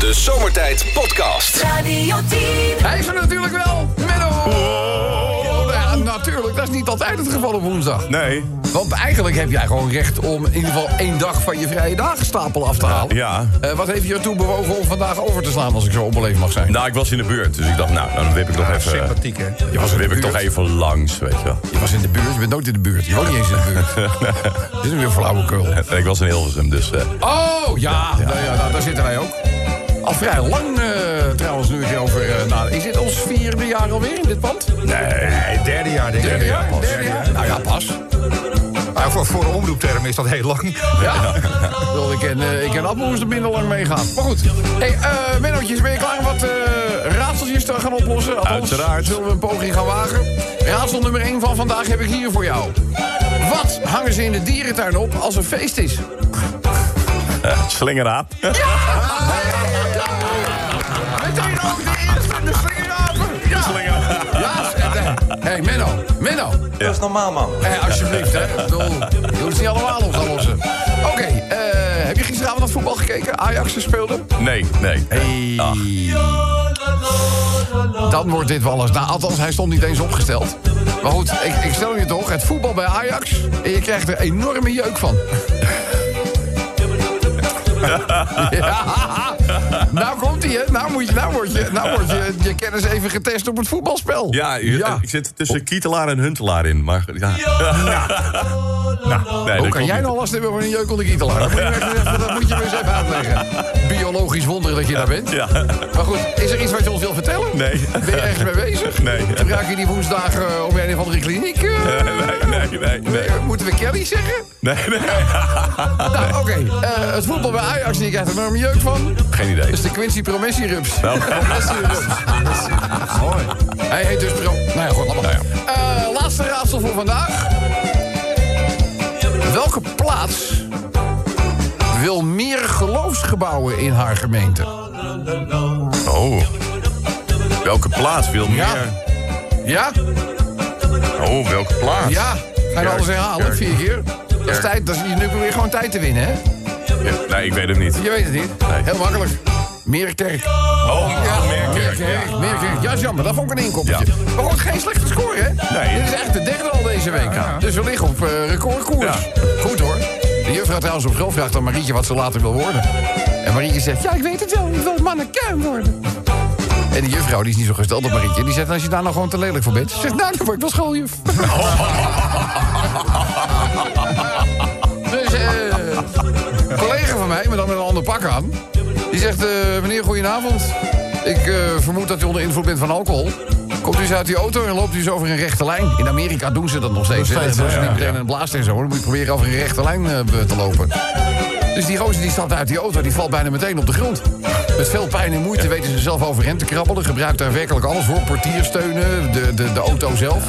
De Zomertijd Podcast. Radio 10. Hij is er natuurlijk wel, Menno! Nou ja, natuurlijk, dat is niet altijd het geval op woensdag. Nee. Want eigenlijk heb jij gewoon recht om in ieder geval één dag van je vrije dagenstapel af te halen. Ja. Eh, wat heeft je ertoe bewogen om vandaag over te slaan, als ik zo onbeleefd mag zijn? Nou, ik was in de buurt, dus ik dacht, nou, dan wip ik nog even... Sympathiek, hè? Je was in de wip ik buurt. toch even langs, weet je wel. Je was in de buurt, je bent nooit in de buurt. Je woont niet eens in de buurt. Dit is weer flauwekul. Ik was in Hilversum, dus... eh, Oh, ja, nou ja nou, daar zitten wij ook. Al vrij lang eh, trouwens, nu ik erover uh, nadenk. Is dit ons vierde jaar alweer in dit pand? nee, derde jaar, denk ik. Derde jaar? Derde jaar? Nou ja, pas. Nou, voor, voor een omroepterm is dat heel lang. Ja. Ik ken, eh, ik ken Admoes er minder lang meegaan. Maar goed. Hey, eh Mennootjes, ben je klaar om wat eh, raadseltjes te gaan oplossen? Althans, Uiteraard. zullen we een poging gaan wagen? Raadsel nummer 1 van vandaag heb ik hier voor jou. Wat hangen ze in de dierentuin op als er feest is? Slingeraap. Meteen ook de eerste, de. Ja. Slingeraap. Ja, hé, hey, Menno, Menno. Dat is normaal, man. Hé, alsjeblieft, hè. Ik bedoel, je hoeft niet allemaal lossen. Oké, eh, heb je gisteravond naar het voetbal gekeken? Ajax speelde? Nee, nee. Hey. Dan wordt dit wel eens... Nou, althans, hij stond niet eens opgesteld. Maar goed, ik, ik stel je toch, het voetbal bij Ajax... en je krijgt er enorme jeuk van. Ja. Nou komt hij, hè. Nou, moet je, nou wordt je, nou wordt je, je kennis even getest op het voetbalspel. Ja, je- ik zit tussen Kietelaar en Huntelaar in, maar ja. Nou, nee, Hoe kan jij nou last hebben van een jeuk onder kietelaar? Dat Dat moet je me eens even uitleggen. Biologisch wonder dat je daar bent. Ja. Maar goed, is er iets wat je ons wil vertellen? Nee. Ben je ergens mee bezig? Nee. Gebruik je die woensdag eh, op een of andere kliniek? eh? Nee, nee, nee, nee. Eh, Moeten we Kelly zeggen? Nee, nee. Nou, oké. eh, het voetbal bij Ajax, die krijgt er enorm jeuk van. Geen idee. Dat is de Quincy Promessi Rups. Nou. Promessi-rups. Mooi. Hij heet dus Pro... Nou ja, goed. Eh, laatste raadsel voor vandaag. Welke plaats wil meer geloofsgebouwen in haar gemeente? Oh. Welke plaats wil Ja. meer? Ja? Oh, welke plaats? Ja? Ga je alles herhalen? kerk. Vier keer? Dat is tijd. Dat is, nu probeer je gewoon tijd te winnen, hè? Ja, Nee, ik weet het niet. Je weet het niet. Nee. Heel makkelijk. Meerkerk. Oh, Ja, Meerkerk. Meerkerk. Meerkerk. Ja, is jammer. Dat vond ik een inkoppertje. Ja. Maar goed, geen slechte score, hè? Nee. Dit is echt de derde al deze week. Dus we liggen op eh, recordkoers. Goed, hoor. De juffrouw trouwens op school vraagt aan Marietje wat ze later wil worden. En Marietje zegt, ja, ik weet het wel. Ik wil mannequin worden. En die juffrouw, die is niet zo gesteld op Marietje. Die zegt, als je daar nou gewoon te lelijk voor bent... Ze zegt, nou, dan word ik wel schooljuf. dus, eh... Collega van mij, maar dan met een ander pak aan... zegt, eh, meneer, goedenavond. Ik eh, vermoed dat u onder invloed bent van alcohol. Komt u eens uit die auto en loopt u eens over een rechte lijn. In Amerika doen ze dat nog steeds. Dat is ja, niet ja. meteen een blaast en zo. Dan moet je proberen over een rechte lijn eh, te lopen. Dus die gozer die stapt uit die auto, die valt bijna meteen op de grond. Met veel pijn en moeite weten ze zelf overeind te krabbelen. Gebruikt daar werkelijk alles voor. Portiersteunen, de, de, de auto zelf.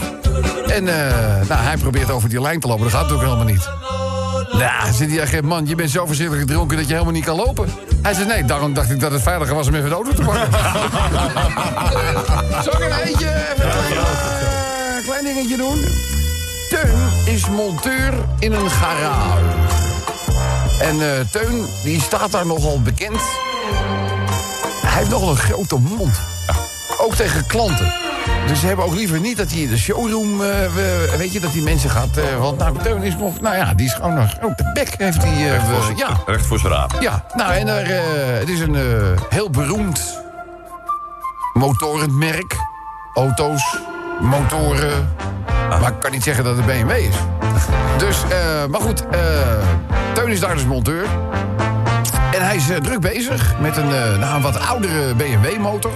En nou, hij probeert over die lijn te lopen. Dat gaat natuurlijk helemaal niet. Nou, zit hij echt, man, je bent zo verschrikkelijk gedronken dat je helemaal niet kan lopen. Hij zegt, nee, daarom dacht ik dat het veiliger was om even de auto te pakken. Zal ik een eentje, even een klein, eh, klein dingetje doen? Teun is monteur in een garage. En eh, Teun, die staat daar nogal bekend. Hij heeft nogal een grote mond. Ook tegen klanten. Dus ze hebben ook liever niet dat hij in de showroom, eh, we- weet je, dat die mensen gaat... eh, want nou, Teun is nog, nou ja, die is gewoon nog... Oh, de bek heeft hij... eh, we- ja, Recht voor zijn raap. ja, nou en er, het is een heel beroemd motorenmerk. Auto's, motoren. Maar ik kan niet zeggen dat het BMW is. Dus, maar goed, Teun is daar dus monteur. En hij is druk bezig met een, nou, een wat oudere BMW-motor.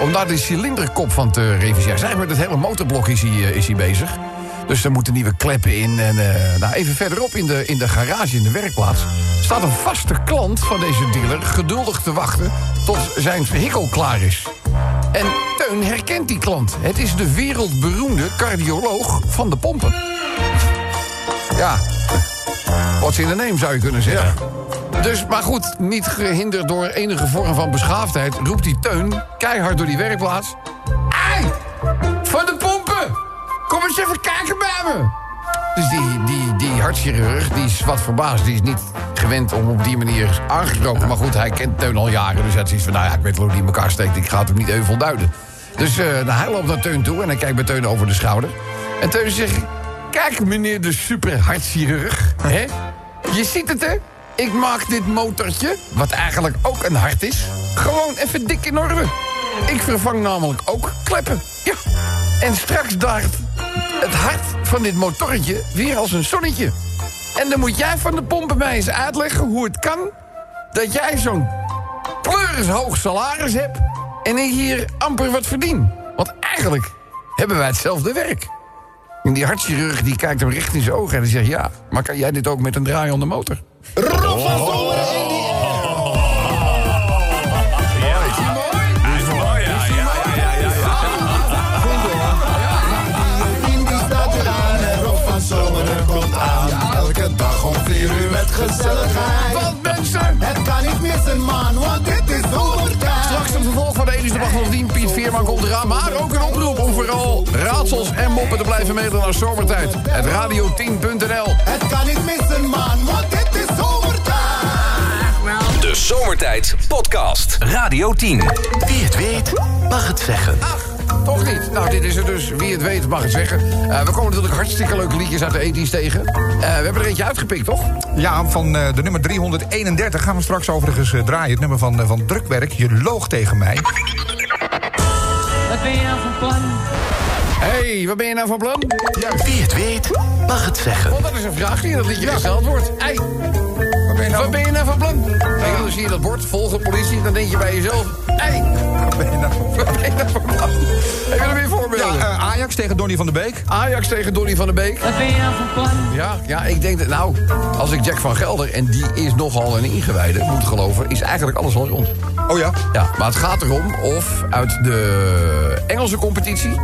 Om daar de cilinderkop van te reviseren. Met het hele motorblok is hij, eh, is hij bezig. Dus er moeten nieuwe kleppen in. En eh, nou, even verderop in de, in de garage, in de werkplaats... staat een vaste klant van deze dealer geduldig te wachten... tot zijn vehikel klaar is. En Teun herkent die klant. Het is de wereldberoemde cardioloog van de pompen. Ja, what's in the name zou je kunnen zeggen. Dus, maar goed, niet gehinderd door enige vorm van beschaafdheid... roept die Teun keihard door die werkplaats... Ei, van de pompen! Kom eens even kijken bij me! Dus die, die, die hartchirurg, die is wat verbaasd. Die is niet gewend om op die manier aangesproken. Maar goed, hij kent Teun al jaren. Dus hij zoiets van, nou ja, ik weet wel hoe die in elkaar steekt. Ik ga het hem niet even duiden. Dus eh, nou, hij loopt naar Teun toe en hij kijkt bij Teun over de schouder. En Teun zegt, kijk meneer de superhartchirurg. hè? Je ziet het, hè? Ik maak dit motortje, wat eigenlijk ook een hart is... gewoon even dik in orde. Ik vervang namelijk ook kleppen. Ja. En straks daagt het hart van dit motortje weer als een zonnetje. En dan moet jij van de pompen mij eens uitleggen hoe het kan... dat jij zo'n pleurishoog salaris hebt... en ik hier amper wat verdien. Want eigenlijk hebben wij hetzelfde werk. En die hartchirurg die kijkt hem recht in zijn ogen en die zegt... ja, maar kan jij dit ook met een draaiende motor? In die staat eraan en Rob van Zomeren komt aan. Elke dag om vier uur met gezelligheid. Want mensen... Het kan niet missen, man, want dit is zomertijd. Straks een vervolg van de Edische Wacht van 10. Piet Veerman komt eraan. Maar ook een oproep om vooral raadsels en moppen te blijven mailen naar zomertijd. Het radio10.nl. Het kan niet missen, man, want. De Zomertijd Podcast. Radio 10. Wie het weet, mag het zeggen. Ach, toch niet. Nou, dit is het dus. Wie het weet mag het zeggen. Eh, we komen natuurlijk hartstikke leuke liedjes uit de ethisch tegen. Eh, we hebben er eentje uitgepikt, toch? Ja, van eh, de nummer 331 gaan we straks overigens draaien. Het nummer van, van Drukwerk. Je loog tegen mij. Wat ben je nou van plan? Hé, hey, wat ben je nou van plan? Wie het weet, mag het zeggen. Want dat is een vraag die in dat liedje gesteld wordt. Je nou, wat ben je nou van plan? En dan zie je dat bord, volgen politie, dan denk je bij jezelf... Hé, hey, wat ben je nou van- wat ben je nou van plan? Heb je er weer Ja, voorbeelden? eh, Ajax tegen Donny van der Beek. Ajax tegen Donny van der Beek. Wat ben je nou van plan? Ja, ja, ik denk dat... Nou, als ik Jack van Gelder, en die is nogal een ingewijde, moet geloven... is eigenlijk alles al rond. Oh ja. Ja, maar het gaat erom of uit de Engelse competitie...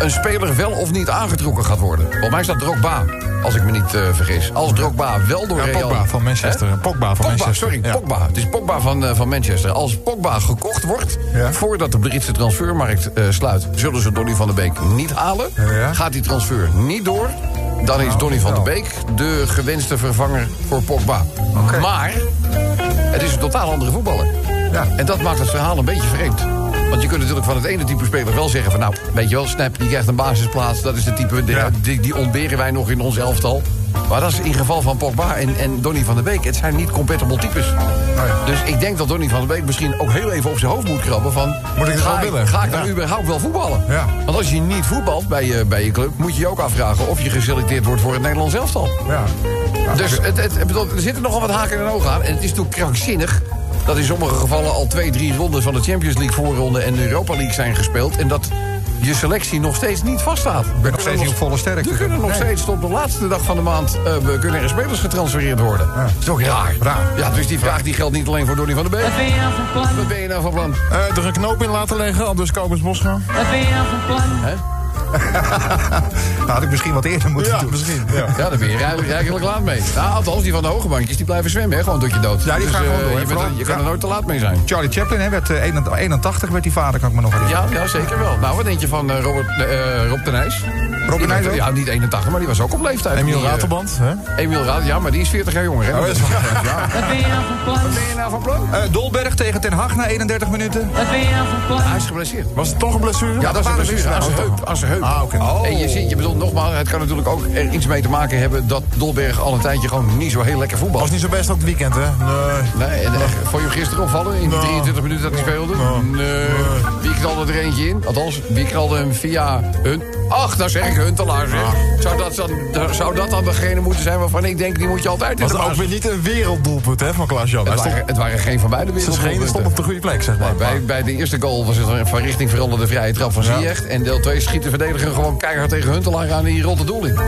een speler wel of niet aangetrokken gaat worden. Volgens mij staat Drogba, als ik me niet eh, vergis. Als Drogba wel door Ja, Real... Pogba van Manchester. Hè? Pogba van Pogba, Manchester. sorry, Ja. Pogba. Het is Pogba van, eh, van Manchester. Als Pogba gekocht wordt, Ja. voordat de Britse transfermarkt eh, sluit... zullen ze Donny van der Beek niet halen. Gaat die transfer niet door... dan is Donny van der Beek de gewenste vervanger voor Pogba. Maar het is een totaal andere voetballer. Ja. En dat maakt het verhaal een beetje vreemd. Want je kunt natuurlijk van het ene type speler wel zeggen van... nou, weet je wel, Snap, die krijgt een basisplaats. Dat is de type, die, Ja. die, die ontberen wij nog in ons elftal. Maar dat is in geval van Pogba en, en Donny van der Beek. Het zijn niet compatible types. ja. Dus ik denk dat Donny van der Beek misschien ook heel even op zijn hoofd moet krabben. Van, Moet ik het ga, willen? Ga ik dan Ja. überhaupt wel voetballen? Want als je niet voetbalt bij je, bij je club... moet je je ook afvragen of je geselecteerd wordt voor het Nederlands elftal. Ja. Dus het, het, er zitten nogal wat haken en ogen aan. En het is natuurlijk krankzinnig dat in sommige gevallen al twee, drie rondes van de Champions League voorronde en de Europa League zijn gespeeld. En dat je selectie nog steeds niet vaststaat. Ik ben nog steeds niet op volle sterkte. Er kunnen nog Nee. steeds tot de laatste dag van de maand eh, we kunnen er spelers getransfereerd worden. Ja. Dat is ook raar. Raar. Ja, dus die vraag die geldt niet alleen voor Donny van der Beek. Wat ben je nou van plan? Wat ben je nou van plan? Eh, er een knoop in laten leggen, al dus Kobus Bosga. Wat ben je nou van plan? Hè? Nou, had ik misschien wat eerder moeten Ja, doen. misschien. Ja. Ja, daar ben je rij- rijkelijk laat mee. Nou, althans, die van de hoge bankjes, die blijven zwemmen, hè, gewoon tot je dood. Ja, die gaan eh, gewoon door, Je, bent vooral. je kan er nooit te laat mee zijn. Charlie Chaplin hè, werd eh, 81, werd die vader, kan ik me nog herinneren. Ja, ja, zeker wel. Nou, wat denk je van eh, Robert, eh, Rob de Nijs? Robin Nijs ook? Ja, niet 81, maar die was ook op leeftijd. Emiel Ratelband. Hè? Emiel Raad, ja, maar die is 40 jaar jonger. Hè? Oh, dat is waar. ja. Wat ben je nou van plan? Ben je nou van plan? Eh, Dolberg tegen Ten Hag na 31 minuten. Wat ben je nou van plan? Hij is geblesseerd. Was het toch een blessure? Ja, dat is een blessure aan zijn dus heup. Ah, oké. Oh. En je ziet, je bedoelt nogmaals, het kan natuurlijk ook er iets mee te maken hebben... dat Dolberg al een tijdje gewoon niet zo heel lekker voetbal. Was niet zo best ook het weekend, hè? Nee. Nee, en echt, vond je hem gisteren opvallen in Nou. 23 minuten dat hij speelde? Nee. Wie knalde er eentje in? Althans, wie knalde hem via hun... Ach, daar zeg ik Huntelaar, zeg. Zou, dat dan, zou dat dan degene moeten zijn waarvan ik denk... die moet je altijd in Was de het ook weer niet een werelddoelpunt hè, van Klaas-Jan? Het waren, het waren geen van beide werelddoelpunten. stond op de goede plek, zeg maar. Bij, bij de eerste goal was het een van richting veranderde vrije trap van Ja. Ziyech. En deel 2 schiet de verdediger gewoon keihard tegen Huntelaar aan en die rolt het doel in.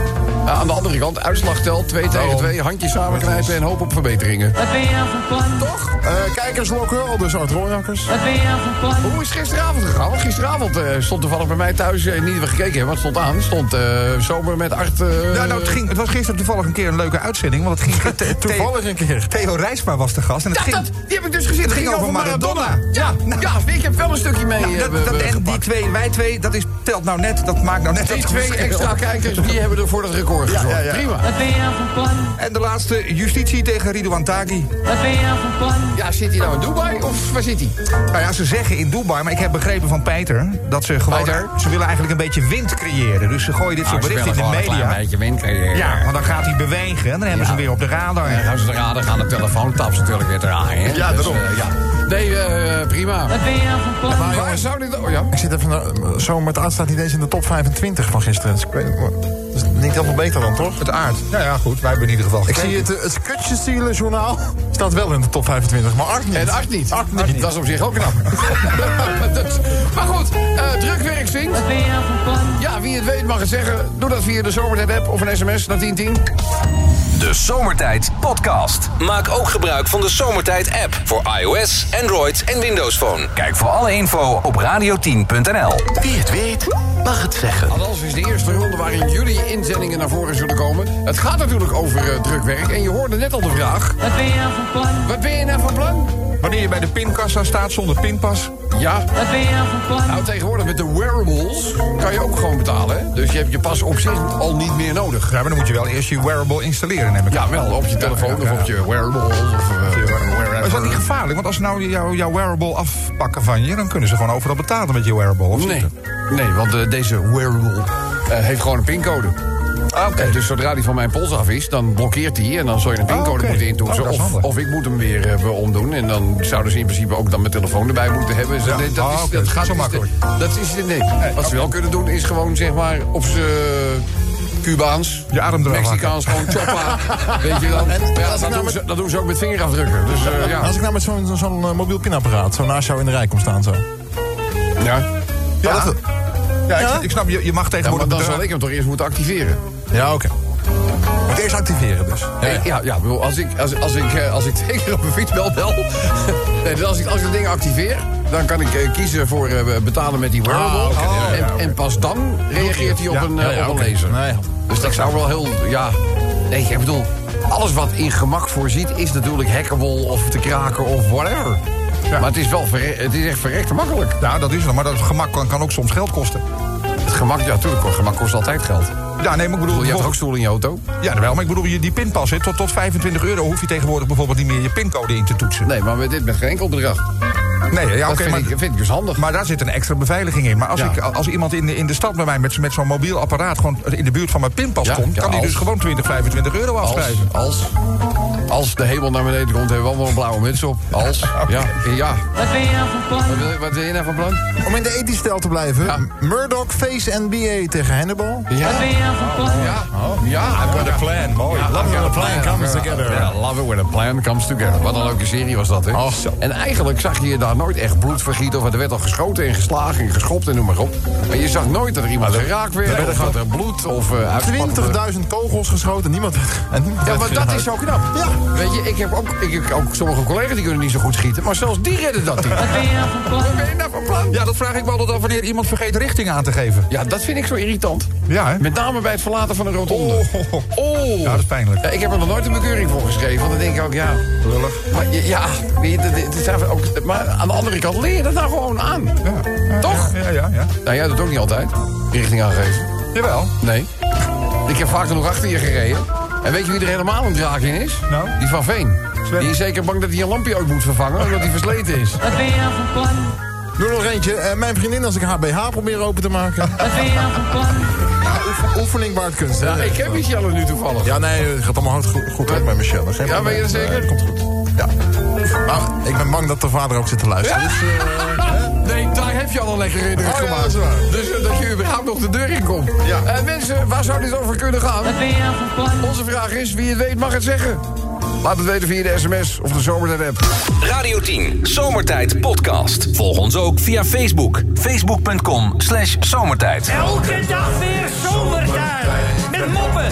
Aan de andere kant, uitslag telt 2 tegen 2, handjes samenknijpen en hoop op verbeteringen. Wat ben je nou van plan? Toch? Eh, kijkerslokken, al dus Art Rooijakkers. Wat ben je nou van plan? Hoe is het gisteravond gegaan? Want gisteravond eh, stond toevallig bij mij thuis, eh, niet dat we gekeken hebben, het stond aan. stond eh, zomer met Art... eh, Ja, nou, het, ging, het was gisteren toevallig een keer een leuke uitzending. Want het ging... Te- Toevallig een keer. Theo Rijsma was de gast. En het Ja, ging, dat, die heb ik dus gezien. Het ging over Maradona. Ja, ja, ik heb wel een stukje mee. Nou, eh, dat, dat, en die twee, wij twee, dat is, telt nou net, dat maakt nou net Die dat twee verschil. extra kijkers, die hebben er voor dat record gezorgd. ja, ja. Prima. Wat ben je nou van plan? En de laatste, justitie tegen Ridouan Taghi. Wat ben je nou van plan? Ja, zit hij nou in Dubai of waar zit hij? Nou ja, ze zeggen in Dubai, maar ik heb begrepen van Peter... dat ze gewoon, Peter? ze willen eigenlijk een beetje wind creëren. Dus ze gooien dit soort berichten in de media. beetje wind creëren. Ja, want dan gaat hij bewegen en dan hebben ze hem weer op de radar. Dan gaan ze de radar, gaan de telefoon taps natuurlijk weer draaien. Ja, Dus, daarom. eh, ja. Nee, eh, prima. Wat ben je nou van plan? Maar Waar jongens, zou dit... Oh ja. ik zit even naar, zo, maar het aard staat niet eens in de top 25 van gisteren. Dus ik weet, maar, dat is niet heel veel beter dan, toch? Het aard. Nou ja, goed, wij hebben in ieder geval Ik zie het, het Kutjestielen journaal staat wel in de top 25, maar Art niet. En Art niet. Art niet. Dat is op zich ook knap. Dus, maar goed, eh drukwerk zingt. Wat ben je nou van plan? Ja, wie het weet mag het zeggen. Doe dat via de Zomertijd-app of een sms naar 1010. De Zomertijd Podcast. Maak ook gebruik van de Zomertijd app voor iOS, Android en Windows Phone. Kijk voor alle info op radio10.nl. Wie het weet, mag het zeggen. Althans is de eerste ronde waarin jullie inzendingen naar voren zullen komen. Het gaat natuurlijk over eh, drukwerk. En je hoorde net al de vraag. Wat ben je nou van plan? Wat ben je nou van plan? Wanneer je bij de pinkassa staat zonder pinpas... Ja, Wat ben je nou van plan? nou tegenwoordig met de wearables kan je ook gewoon betalen. Hè? Dus je hebt je pas op zich al niet meer nodig. Ja, maar dan moet je wel eerst je wearable installeren, neem ik Ja, wel op je telefoon ja, of ja. op je wearables. Of, eh, Maar is dat niet gevaarlijk? Want als ze nou jou, jouw wearable afpakken van je... dan kunnen ze gewoon overal betalen met je wearable. Of Nee, niet? nee want eh, deze wearable heeft gewoon een pincode. Ah, dus zodra die van mijn pols af is, dan blokkeert hij. En dan zul je een pincode Ah, oké. moeten intoetsen. Oh, of, ik moet hem weer eh, weer omdoen. En dan zouden ze in principe ook dan mijn telefoon erbij moeten hebben. Dus Ja. dat, dat, Ah, is, dat gaat Zo is- makkelijk. Dat is nee. Wat ze wel kunnen doen is gewoon zeg maar op z'n Cubaans, Je adem eraf Mexicaans, gewoon choppa. Weet je dan? Ja, dat, nou doen met- ze, dat doen ze ook met vingerafdrukken. Dus eh, ja. Als ik nou met zo'n eh, mobiel pinapparaat zo naast jou in de rij kom staan zo. ja. Ja, dat- ja? Ik, ik snap, je, je mag Ja, maar tegenwoordig... dan zal ik hem toch eerst moeten activeren. Ja, oké. Moet eerst activeren dus. Ja, ja, ja, ik bedoel, als ik, als, als ik, eh, als ik keer op mijn fiets bel, nee, dus als ik, als ik het ding activeer, dan kan ik eh, kiezen voor eh, betalen met die wearable. Ah, oké. Ja, ja, en, en pas dan reageert hij op Ja, een, eh, ja, ja, op een laser. Nee. Dus dat zou wel heel, ja... Nee, ik bedoel, alles wat in gemak voorziet is natuurlijk hackable of te kraken of whatever. Maar het is wel het is echt verrekte makkelijk. Ja, dat is het. Maar dat gemak kan, kan ook soms geld kosten. Het gemak, ja, natuurlijk, gemak kost altijd geld. Ja, nee, maar ik bedoel... bedoel, je hebt ook stoel in je auto. Ja, wel, maar ik bedoel, je- die pinpas, hè, tot, tot 25 euro hoef je tegenwoordig bijvoorbeeld niet meer je pincode in te toetsen. Nee, maar met dit met geen enkel bedrag. Nee, ja, dat oké, vind, maar, ik, vind ik dus handig. maar daar zit een extra beveiliging in. Maar als, Ja. ik, als iemand in de, in de stad bij mij met, met zo'n mobiel apparaat gewoon in de buurt van mijn pinpas Ja, komt, ja, kan hij dus gewoon 20, 25 euro afschrijven. als, als de hemel naar beneden komt, hebben we allemaal een blauwe muts op. Als, ja, ja. Wat ben je nou van plan? Wat wil, je- wat wil je nou van plan? Om in de ethisch stijl te blijven. Ja. Murdoch Face NBA tegen Hannibal. Ja, Wat ben je nou van plan? ja, ja. What a plan, mooi. Love it when a plan comes together. Ja, love it when a plan comes together. Wat een leuke serie was dat, hè? Oh, zo. En eigenlijk zag je daar nooit echt bloed vergieten. Of er werd al geschoten en geslagen en geschopt en noem maar op. Maar je zag nooit dat er iemand geraakt werd. Of dat er bloed of uh, 20.000 kogels geschoten. Niemand werd, en niemand Ja, werd maar dat is zo knap. Ja. Weet je, ik heb, ook, ik heb ook sommige collega's die kunnen niet zo goed schieten. Maar zelfs die redden dat niet. Wat ben je nou van plan? Wat ben je nou van plan? Ja, dat vraag ik me altijd af wanneer iemand vergeet richting aan te geven. Ja, dat vind ik zo irritant. Ja, hè? Met name bij het verlaten van een rotonde. Oh. Ja, dat is pijnlijk. Ja, ik heb er nog nooit een bekeuring voor geschreven. Want dan denk ik ook, ja... Lullig. Maar ja, weet je, zijn ook, maar aan de andere kant leer je dat nou gewoon aan. Ja. Toch? Ja, ja, ja. Nou, jij doet ook niet altijd. Richting aangeven. Jawel. Nee. Ik heb vaak genoeg achter je gereden. En weet je wie er helemaal een draak in is? Nou? Die van Veen. Sven. Die is zeker bang dat hij een lampje ook moet vervangen, omdat hij versleten is. Wat ben je nou van plan? Doe nog eentje. Eh, mijn vriendin als ik haar BH probeer open te maken. Wat ben je nou van plan? Ja, oefening baart kunst. hè? Ja, ik heb Michelle nu toevallig. Ja, nee, het gaat allemaal goed, goed met Michelle. Geen Ja, weet je dat zeker? Nee, komt goed. Ja. Nou, ik ben bang dat de vader ook zit te luisteren. Ja? Dus, eh, Nee, daar heb je al een lekkere indruk Oh, ja, gemaakt. dat. Dus eh, dat je überhaupt nog de deur in komt. Ja. Eh, mensen, waar zou dit over kunnen gaan? Wat ben je nou van plan? Onze vraag is, wie het weet mag het zeggen. Laat het weten via de sms of de zomertijd-app. Radio 10, Zomertijd Podcast. Volg ons ook via Facebook. Facebook.com slash zomertijd. Elke dag weer zomertijd. Met moppen,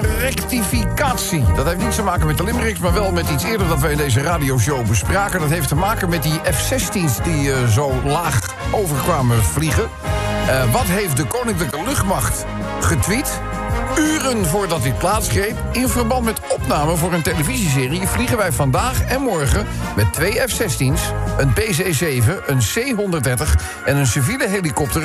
rectificatie. Dat heeft niets te maken met de Limericks, maar wel met iets eerder dat wij in deze radioshow bespraken. Dat heeft te maken met die F-16's die eh, zo laag overkwamen vliegen. Eh, wat heeft de Koninklijke Luchtmacht getweet? Uren voordat dit plaatsgreep, in verband met opname voor een televisieserie... vliegen wij vandaag en morgen met twee F-16's, een PC-7, een C-130 en een civiele helikopter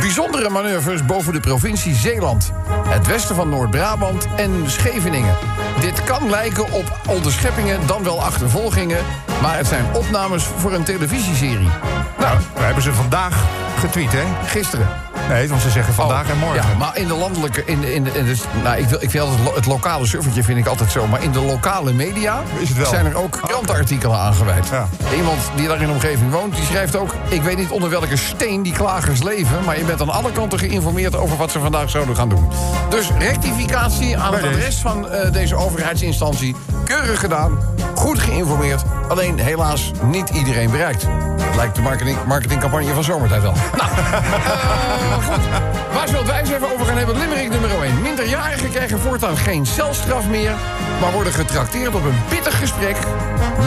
bijzondere manoeuvres boven de provincie Zeeland, het westen van Noord-Brabant en Scheveningen. Dit kan lijken op onderscheppingen, dan wel achtervolgingen, maar het zijn opnames voor een televisieserie. Nou, we hebben ze vandaag getweet, hè? Gisteren. Nee, want ze zeggen vandaag en morgen. Ja, maar in de landelijke. In, de- in, de- in de, nou, ik, wil, ik wil altijd lo- het lokale suffertje vind ik altijd zo. Maar in de lokale media Is het wel? zijn er ook krantenartikelen aangeweid. Ja. Iemand die daar in de omgeving woont, die schrijft ook... ik weet niet onder welke steen die klagers leven... maar je bent aan alle kanten geïnformeerd over wat ze vandaag zouden gaan doen. Dus rectificatie aan het Bij deze. adres van eh, deze overheidsinstantie. Keurig gedaan, goed geïnformeerd. Alleen helaas niet iedereen bereikt. Dat lijkt de marketing, marketingcampagne van zomertijd wel. Nou, eh, goed. Waar zullen wij eens even over gaan hebben? Limerick nummer 1. Minderjarigen krijgen voortaan geen celstraf meer... maar worden getrakteerd op een pittig gesprek...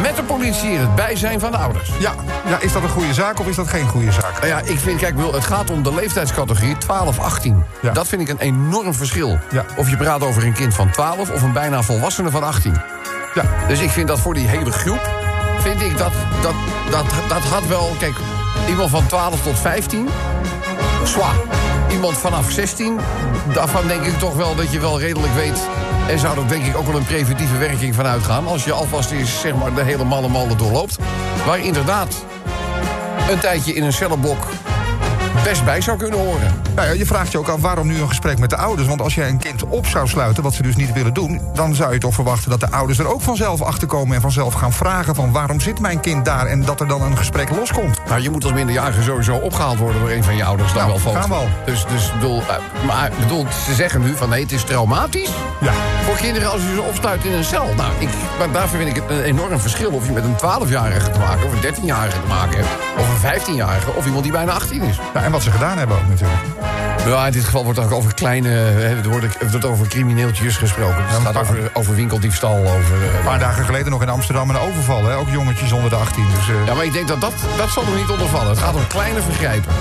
met de politie in het bijzijn van de ouders. Ja, ja, is dat een goede zaak of is dat geen goede zaak? Nou ja, ik vind, kijk, het gaat om de leeftijdscategorie 12-18. Ja. Dat vind ik een enorm verschil. Ja. Of je praat over een kind van 12 of een bijna volwassene van 18. Ja, Dus ik vind dat voor die hele groep, vind ik dat, dat, dat, dat had wel, kijk, iemand van 12 tot 15, zwaar. Iemand vanaf 16, daarvan denk ik toch wel dat je wel redelijk weet... en zou er denk ik ook wel een preventieve werking van uitgaan... als je alvast eens zeg maar, de hele malle molen doorloopt. Waar inderdaad een tijdje in een cellenblok best bij zou kunnen horen. Nou ja, je vraagt je ook af waarom nu een gesprek met de ouders. Want als jij een kind op zou sluiten, wat ze dus niet willen doen... dan zou je toch verwachten dat de ouders er ook vanzelf achter komen... en vanzelf gaan vragen van waarom zit mijn kind daar... en dat er dan een gesprek loskomt. Nou, je moet als minderjarige sowieso opgehaald worden door een van je ouders. Dan Nou, wel gaan we al. Dus, dus bedoel, eh, maar bedoel, ze zeggen nu van nee, het is traumatisch. Ja. Voor kinderen als je ze opsluit in een cel. Nou, ik, maar daarvoor vind ik het een enorm verschil of je met een 12-jarige te maken... of een 13-jarige te maken hebt, of een 15-jarige... of iemand die bijna 18 is. Nou, en wat ze gedaan hebben ook natuurlijk. Ja, in dit geval wordt ook over kleine... Er wordt, wordt over crimineeltjes gesproken. Dus het gaat over, over winkeldiefstal, over... eh, Een paar dagen geleden nog in Amsterdam een overval, hè? ook jongetjes onder de 18. Dus, eh, Ja, maar ik denk dat dat, dat zal er niet onder vallen. Het gaat om kleine vergrijpen.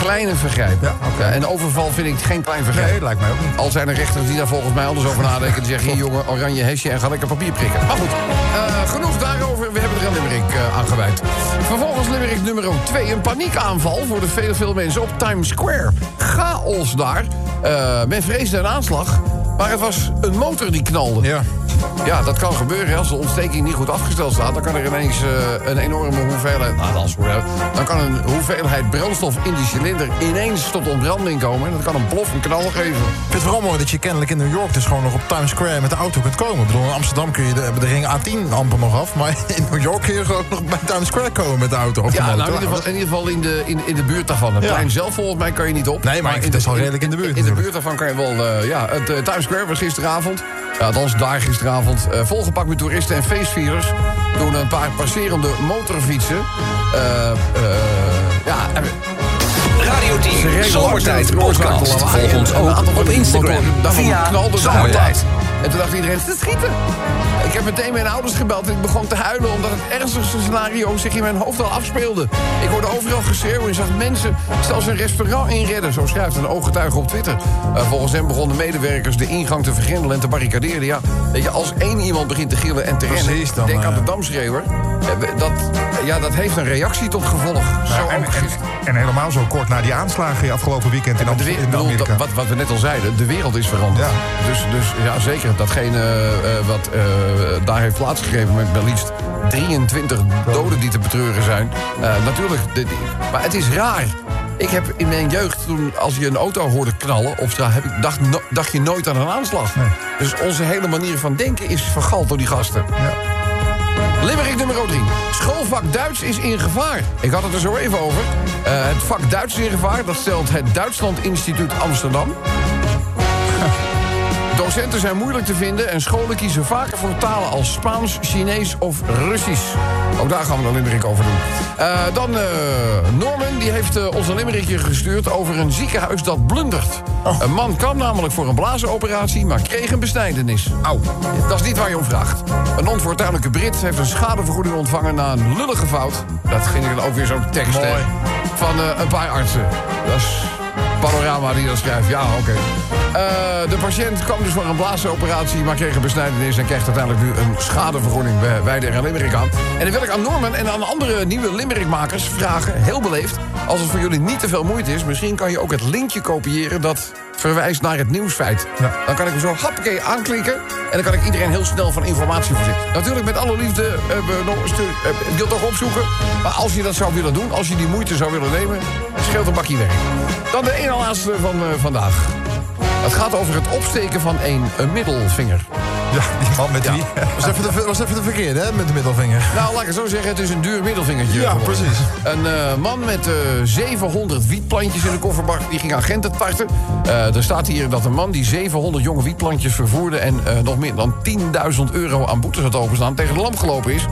Kleine vergrijpen. Ja, oké. en overval vind ik geen klein vergrijp. nee, lijkt mij ook niet. Al zijn er rechters die daar volgens mij anders over nadenken. Die zeggen, hier jongen, oranje hesje en ga lekker papier prikken. Maar goed, eh, genoeg daarover. We hebben er een limerick eh, aan gewijd. Vervolgens limerick nummer 2. Een paniekaanval voor de vele, veel mensen op Times Square. Chaos daar. Eh, men vreesde een aanslag. Maar het was een motor die knalde. Ja. Ja, dat kan gebeuren. Als de ontsteking niet goed afgesteld staat... dan kan er ineens eh, een enorme hoeveelheid... Nou, dat is goed, hè. dan kan een hoeveelheid brandstof in die cilinder... ineens tot ontbranding komen. En dat kan een plof, een knal geven. Ik vind het vooral mooi dat je kennelijk in New York dus gewoon nog op Times Square met de auto kunt komen. Ik bedoel, in Amsterdam kun je de, de ring A10 amper nog af. Maar in New York kun je gewoon nog bij Times Square komen met de auto. Of Ja, nou, in ieder geval in, ieder geval in, de, in, in de buurt daarvan. Het Ja. plein zelf volgens mij kan je niet op. Nee, maar het wel redelijk in de buurt In, de buurt daarvan kan je wel... eh, ja, het eh, Times Square was gisteravond. Ja, althans daar gisteravond. Eh, volgepakt met toeristen en feestvierers. Door een paar passerende motorfietsen. Eh, ja, Radio 10, Ze reden Zomertijd podcast. Volg ons ook op Instagram via Zomertijd. En toen dacht iedereen, te schieten. Ik heb meteen mijn ouders gebeld en ik begon te huilen... omdat het ernstigste scenario zich in mijn hoofd al afspeelde. Ik hoorde overal geschreeuw en zag mensen zelfs een restaurant inredden. Zo schrijft een ooggetuige op Twitter. Eh, volgens hem begonnen medewerkers de ingang te vergrendelen en te barricaderen. Ja, weet je, als één iemand begint te gillen en te Precies, rennen... dan, denk aan de eh, damschreeuwer. Eh, Dat, ja, dat heeft een reactie tot gevolg. Zo Ja, en, en, helemaal zo kort na die aanslagen afgelopen weekend in, Amst- Amerika. wat, wat we net al zeiden, de wereld is veranderd. Ja. Dus, dus ja, zeker. Datgene eh, wat eh, daar heeft plaatsgegeven met wel liefst 23 doden die te betreuren zijn. Natuurlijk, de- maar het is raar. Ik heb in mijn jeugd, toen als je een auto hoorde knallen op straat... Heb ik, dacht, no- dacht je nooit aan een aanslag. Dus onze hele manier van denken is vergald door die gasten. Ja. Limerick nummer 3. Schoolvak Duits is in gevaar. Ik had het er zo even over. Eh, het vak Duits is in gevaar. Dat stelt het Duitsland Instituut Amsterdam. Docent Docenten zijn moeilijk te vinden en scholen kiezen vaker voor talen als Spaans, Chinees of Russisch. Ook daar gaan we een limerick over doen. Eh, dan eh, Norman, die heeft eh, ons een limerickje gestuurd over een ziekenhuis dat blundert. Een man kwam namelijk voor een blazenoperatie, maar kreeg een besnijdenis. Au, dat is niet waar je om vraagt. Een onvoortuinlijke Brit heeft een schadevergoeding ontvangen na een lullige fout. Dat ging dan ook weer zo'n tekst hè, van een paar artsen. Dat is Panorama die dat schrijft, ja, oké. Eh, de patiënt kwam dus voor een blazenoperatie, maar kreeg een besnijdenis... en krijgt uiteindelijk nu een schadevergoeding bij Wijder en Limerick aan. En dan wil ik aan Norman en aan andere nieuwe Limerickmakers vragen, heel beleefd... als het voor jullie niet te veel moeite is, misschien kan je ook het linkje kopiëren... dat verwijst naar het nieuwsfeit. Dan kan ik hem zo happakee aanklikken... en dan kan ik iedereen heel snel van informatie voorzien. Natuurlijk met alle liefde we nog een stuk, eh, toch opzoeken. Maar als je dat zou willen doen, als je die moeite zou willen nemen... scheelt een bakje werk. Dan de ene laatste van eh, vandaag. Het gaat over het opsteken van een, een middelvinger. Ja, die man met wie? Was even de, was even de verkeerde, hè, met de middelvinger. Nou, laat ik het zo zeggen, het is een duur middelvingertje. Ja, geworden. precies. Een eh, man met eh, 700 wietplantjes in de kofferbak, die ging agenten tarten. Eh, er staat hier dat een man die 700 jonge wietplantjes vervoerde... en nog meer dan 10.000 euro aan boetes had openstaan... tegen de lamp gelopen is.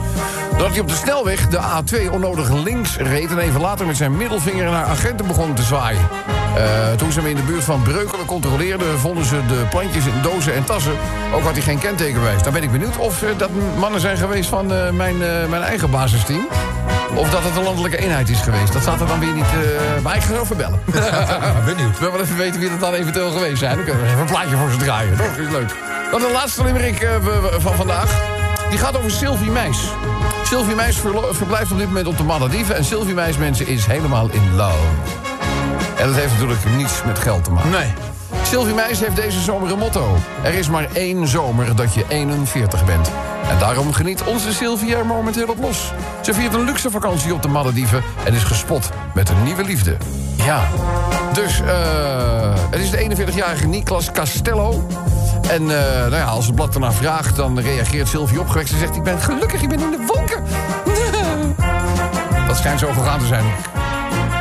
Doordat hij op de snelweg de A2 onnodig links reed... en even later met zijn middelvinger naar agenten begon te zwaaien. Toen ze hem in de buurt van Breukelen controleerden... vonden ze de plantjes in dozen en tassen. Ook had hij geen Dan ben ik benieuwd of eh, dat mannen zijn geweest van eh, mijn, eh, mijn eigen basisteam. Of dat het een landelijke eenheid is geweest. Dat staat er dan weer niet... eh maar ik ga erover bellen. Benieuwd. Ik wil wel even weten wie dat dan eventueel geweest zijn. Dan kunnen we even een plaatje voor ze draaien. Toch? Is leuk. Dan de laatste limerick van vandaag. Die gaat over Sylvie Meis. Sylvie Meis verblijft op dit moment op de Malediven. En Sylvie Meis, mensen, is helemaal in love. En dat heeft natuurlijk niets met geld te maken. Nee. Sylvie Meis heeft deze zomer een motto. Er is maar één zomer dat je 41 bent. En daarom geniet onze Sylvie er momenteel op los. Ze viert een luxe vakantie op de Malediven... en is gespot met een nieuwe liefde. Ja. Dus, eh, het is de 41-jarige Niklas Castello. En eh, nou ja, als het blad ernaar vraagt, dan reageert Sylvie opgewekt. Ze zegt, ik ben gelukkig, ik ben in de wolken. Dat schijnt zo gegaan te zijn.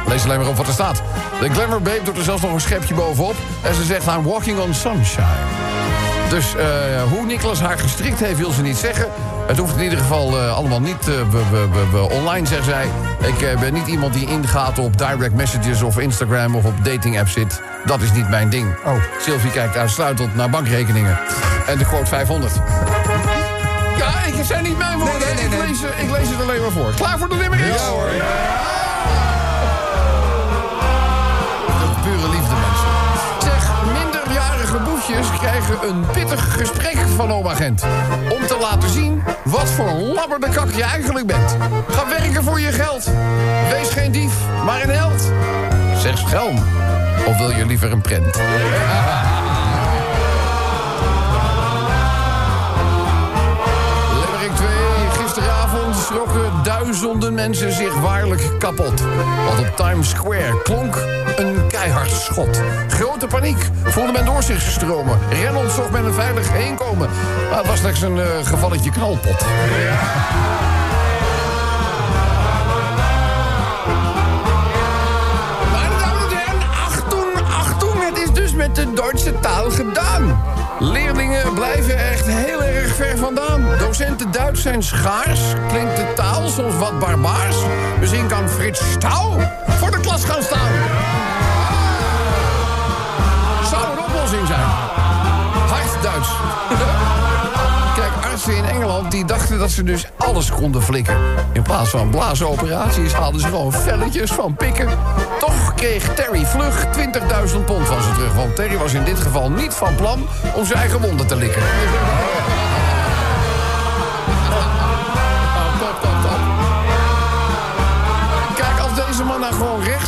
Lees alleen maar op wat er staat. De Glamour Babe doet er zelfs nog een schepje bovenop. En ze zegt, I'm walking on sunshine. Dus eh, hoe Niklas haar gestrikt heeft, wil ze niet zeggen. Het hoeft in ieder geval eh, allemaal niet eh, online, zegt zij. Ik ben niet iemand die ingaat op direct messages of Instagram of op dating apps zit. Dat is niet mijn ding. Oh. Sylvie kijkt uitsluitend naar bankrekeningen. En de quote 500. Ja, ik zijn niet mijn woorden. Nee, nee, nee, Ik, lees, ik lees het alleen maar voor. Klaar voor de limericks? Ja hoor. Pure krijgen een pittig gesprek van oma Gent. Om te laten zien wat voor labberde kak je eigenlijk bent. Ga werken voor je geld. Wees geen dief, maar een held. Zeg schelm. Of wil je liever een prent? schrokken duizenden mensen zich waarlijk kapot. Want op Times Square klonk een keihard schot. Grote paniek voelde men door zich stromen. Reynolds zocht men een veilig heenkomen. Maar het was slechts een eh, gevalletje knalpot. Achtung, Achtung, het is dus met de Duitse taal gedaan. Leerlingen blijven echt heel erg ver vandaan. Docenten Duits zijn schaars, klinkt de taal soms wat barbaars. Misschien kan Frits Stouw voor de klas gaan staan. Zou een oplossing zijn. Hard Duits. In Engeland die dachten dat ze dus alles konden flikken. In plaats van blazenoperaties haalden ze gewoon velletjes van pikken. Toch kreeg Terry vlug 20.000 pond van ze terug. Want Terry was in dit geval niet van plan om zijn eigen wonden te likken.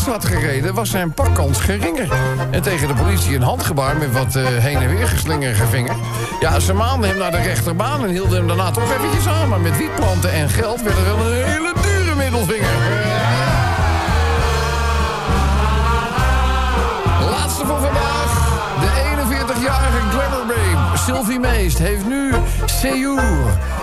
Had gereden, was zijn pakkans geringer. En tegen de politie een handgebaar met wat eh, heen en weer geslingerde vinger. Ja, ze maanden hem naar de rechterbaan en hielden hem daarna toch eventjes aan. Maar met wietplanten en geld werd er wel een hele dure middelvinger. Laatste voor vandaag. De 41-jarige glamour babe Sylvie Meest heeft nu Seur.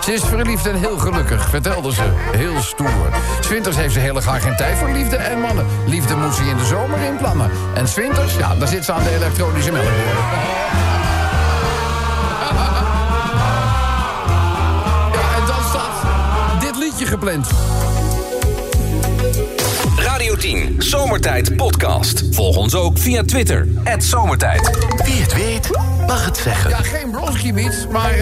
Ze is verliefd en heel gelukkig, vertelde ze. Heel stoer. Swinters heeft ze heel graag geen tijd voor liefde en mannen. Liefde moet ze in de zomer inplannen. En Swinters, ja, daar zit ze aan de elektronische meloenen. En dan staat dit liedje gepland. Radio 10, Zomertijd Podcast. Volg ons ook via Twitter, Zomertijd. Wie het weet mag het zeggen. Ja, geen Bronski Beats, maar eh,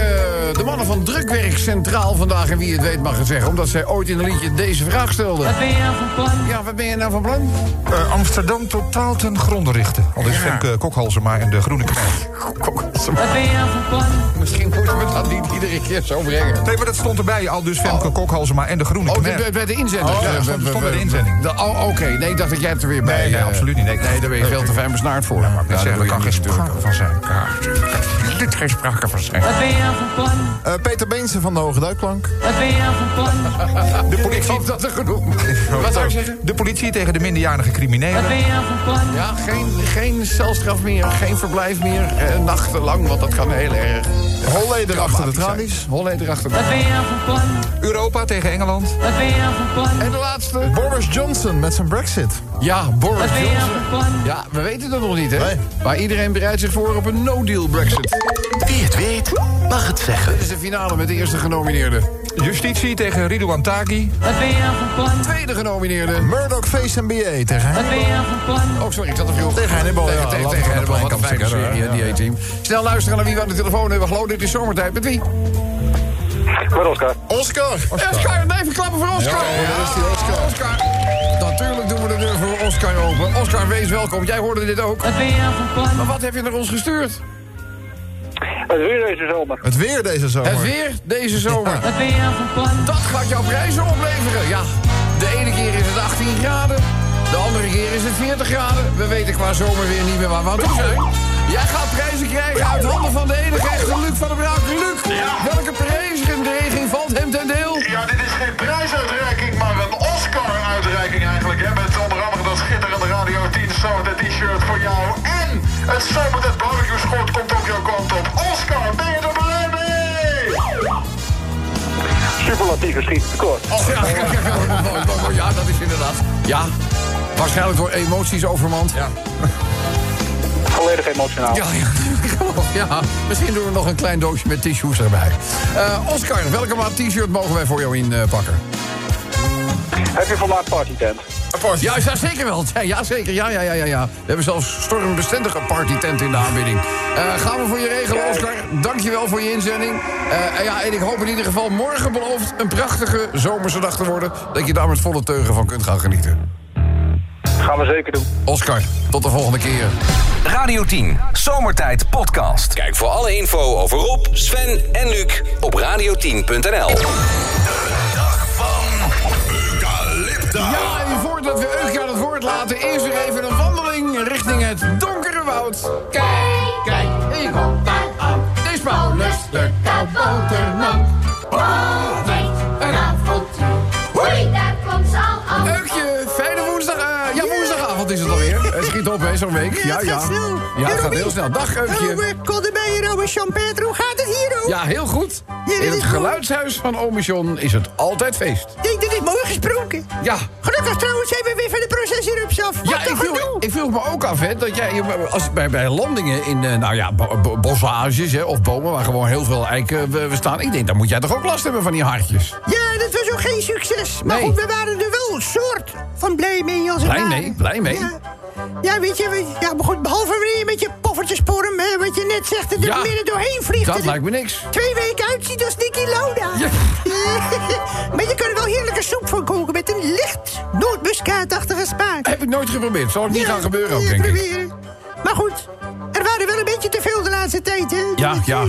de mannen van Drukwerk Centraal vandaag en wie het weet mag het zeggen. Omdat zij ooit in een liedje deze vraag stelden. Wat ben je nou van plan? Ja, wat ben je nou van plan? Eh, Amsterdam totaal ten gronde richten. Al is Femke Kokhalsema en de Groene Knecht. Wat ben je nou van plan? Misschien moeten we dat niet iedere keer zo brengen. Nee, maar dat stond erbij. Al dus Femke Kokhalsema en de Groene Oh, Knecht. bij, de inzending. Oh, ja, Eh, stond- bij de inzending. oh, Oké, nee, ik dacht dat jij het er weer bij... Nee, nee, absoluut niet. Nee. Nee, daar ben je veel te fijn besnaard voor. Ja, maar ik Ja, zeggen, er kan geen je sprake van zijn. Ja, is geen sprake van zijn. Wat ben je nou van plan? Eh, Peter Beense van de Hoge Duikplank. Wat ben je nou van plan? De Ik politie, hoop dat er genoeg... Wat zou je zeggen? de politie tegen de minderjarige Wat criminelen. ben je nou van plan? Ja, geen, geen celstraf meer, geen verblijf meer, eh, nachtenlang, want dat kan heel erg. Holleder achter de tralies. Holleder achter de Wat ben je nou van plan? Europa tegen Engeland. Wat ben je nou van plan? En de laatste? Boris Johnson met zijn brexit. Ja, Boris Wat ben je nou Johnson. van plan? Ja, we weten het nog niet, hè? Nee. Maar iedereen bereidt zich voor op een no-deal Brexit. Wie het weet, mag het zeggen. Dit is de finale met de eerste genomineerde. Justitie tegen Ridouan Taghi. Wat ben je nou van plan? Tweede genomineerde. Murdoch Face NBA tegen Wat ben je nou van plan? Oh, sorry, ik zat er vroeg. Tegen Hannibal, Tegen, ja, tegen, tegen Hannibal. Wat een fijne serie, die A-team. Snel luisteren naar wie we aan de telefoon hebben. Hallo, dit is Zomertijd. Met wie? Met Oscar. Oscar. Oscar, even klappen voor Oscar. Ja, daar is die Oscar. Oscar. Natuurlijk doen we de deur voor Oscar open. Oscar, wees welkom. Jij hoorde dit ook. Wat ben je nou van plan? Maar wat heb je naar ons gestuurd? Het weer deze zomer. Het weer deze zomer. Het weer deze zomer. Van plan? Dat gaat jouw prijzen opleveren. Ja, de ene keer is het 18 graden. De andere keer is het 40 graden. We weten qua zomer weer niet meer waar we aan toe zijn. Jij gaat prijzen krijgen uit handen van de enige echte Luc van der Braak. Luc, welke prijsregeling valt hem ten deel? Ja, dit is geen prijsuitreiking, maar een Oscar-uitreiking eigenlijk. Hè? Met onder andere dat schitterende Radio 10 Zomertijd t-shirt voor jou. En het Zomertijd barbecue schort komt ook jouw kant op. Oscar, ben je er blij mee? Superlatief schiet tekort. Ja, ja, dat is inderdaad. Ja, waarschijnlijk door emoties overmand. Ja, Volledig emotionaal. ja, ja, ja. Misschien doen we nog een klein doosje met tissues erbij. Eh, Oscar, welke maat t-shirt mogen wij voor jou inpakken? Heb je formaat partytent? Ja, ja, zeker wel. Ja, Ja, zeker. Ja, ja, ja, ja, ja. We hebben zelfs stormbestendige partytent in de aanbieding. Eh, gaan we voor je regelen, Oscar. Dankjewel voor je inzending. Eh, en ja, en ik hoop in ieder geval morgen belooft een prachtige zomerse dag te worden. Dat je daar met volle teugen van kunt gaan genieten. Gaan we zeker doen. Oscar, tot de volgende keer. Radio 10, Zomertijd Podcast. Kijk voor alle info over Rob, Sven en Luc op radio10.nl. Dag van Eucalypta. Ja, het laten... is er even een wandeling richting het donkere woud. Kijk, kijk, ik kom daar aan. Dit is Paulus de kabouterman. Week. Ja, ja. Ja, het gaat heel snel. Dag, Eugje. Koldebijen, Robert Champeter, hoe gaat het hier, ook? Ja, heel goed. In het is- geluidshuis van Omission is het altijd feest. Dit, dit is mooi gesproken. Ja. Gelukkig trouwens zijn we weer van de processierups af. Ja, ik vroeg, ik vroeg me ook af, hè, dat jij als, bij, bij landingen in, eh, nou ja, bo- bo- bossages hè, of bomen waar gewoon heel veel eiken eh, we, we staan. Ik denk, dan moet jij toch ook last hebben van die hartjes? Ja, dat ook geen succes. Maar Nee. goed, we waren er wel een soort van blij mee als het Blij mee, blij mee. Ja. Ja, weet je, ja, maar goed, behalve wanneer je met je poffertjesporm, hè, wat je net zegt, er Ja, midden doorheen vliegt. Dat lijkt me niks. Twee weken uitziet als Nicky Lauda. Ja. maar je kan er wel heerlijke soep van koken met een licht nootmuskaatachtige smaak. Heb ik nooit geprobeerd. Zal ook niet gaan gebeuren ook, denk ik. proberen. Maar goed, er waren wel een beetje te veel de laatste tijd, hè? Ja, ja.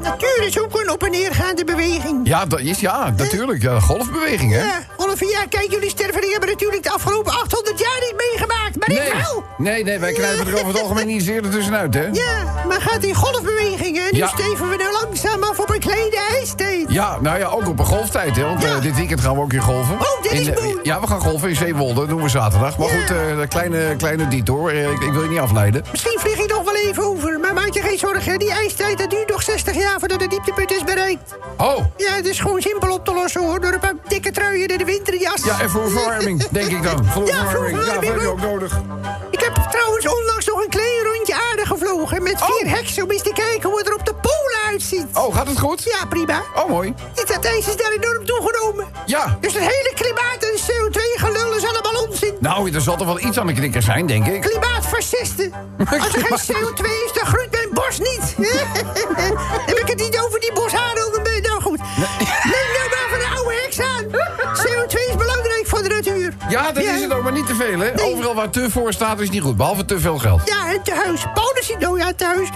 Natuur is ook een op- en neergaande beweging. Ja, dat is, ja, natuurlijk. Ja, golfbeweging, hè? Ja, kijk, jullie stervelingen hebben natuurlijk de afgelopen 800 jaar niet meegemaakt. Maar Nee, ik wel. nee, nee, wij knijpen er over het algemeen niet zeer tussenuit, hè? Ja, maar gaat in golfbewegingen. En nu Ja. steven we er langzaam af op een kleine ijstijd. Ja, nou ja, ook op een golftijd, hè? Want Ja. eh, dit weekend gaan we ook weer golven. Oh, dit is In, mooi. Ja, we gaan golven in Zeewolde. Dat doen we zaterdag. Maar Ja. goed, eh, kleine, kleine detour. Eh, Ik, ik wil je niet afleiden. Misschien vlieg ik nog wel even over. Maar maak je geen zorgen, die ijstijd dat duurt nog 60 jaar voordat de dieptepunt is bereikt. Oh, Ja, het is gewoon simpel op te lossen hoor. Door een paar dikke truien en de winterjas. ja, en voor verwarming, denk ik dan. Voor Ja, voor verwarming. Ja, dat heb je ook. nodig. Ik heb trouwens onlangs nog een klein rondje aarde gevlogen met vier heksen om eens te kijken hoe het er op de polen uitziet. ziet. Oh, gaat het goed? Ja, prima. Oh, mooi. Dit dat ijs is daar enorm toegenomen. Ja. Dus het hele klimaat en CO2-gelul is allemaal onzin. Nou, er zal toch wel iets aan de knikker zijn, denk ik. Klimaatfascisten. Als er geen CO2 is, dan groeit mijn bos niet. Heb ik het niet over die bosharen onder me? Nou goed. Neem nou maar van de oude heks aan. CO2 is belangrijk voor de natuur. Ja, dat is het ook, maar niet te veel, hè? Overal waar te voor staat is niet goed, behalve te veel geld. Ja, en thuis. Paulus, nou ja, thuis.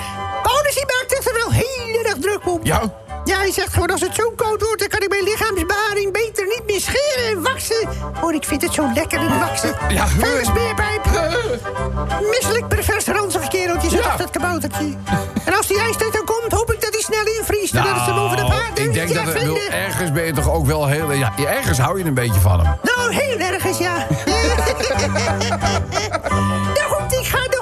Die maakt zich er wel heel erg druk op. Ja? Ja, hij zegt gewoon als het zo koud wordt... dan kan ik mijn lichaamsbeharing beter niet meer scheren en waksen. Oh, ik vind het zo lekker in waksen. Ja. Vuile speerpijp. Misselijk pervers ranzig kereltje, zegt Ja. dat kaboutertje. En als die ijstijd dan komt, hoop ik dat hij snel invriest... en dat het ze boven de paard Nou, ik denk dat ja, vinden. ergens ben je toch ook wel heel... Ja, ergens hou je een beetje van hem. Nou, heel ergens, ja. nou goed, ik ga nog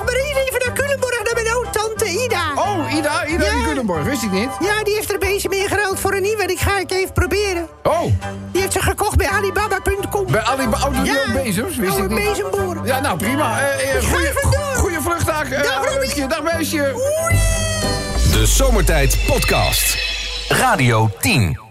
Ida. Oh, Ida, Ida Ja. in Culemborg, wist ik niet. Ja, die heeft er een beetje meer geruild voor een nieuwe. Die ga ik even proberen. Oh, Die heeft ze gekocht bij Alibaba.com. bij Alibaba, oh, Ja. bezems, wist ik Oude niet. bezemboer. Ja, nou prima. Ik ga goeie-. Goeie vluchtdag. eh, Dag, Robbie. Dag, meisje. De Zomertijd Podcast. Radio 10.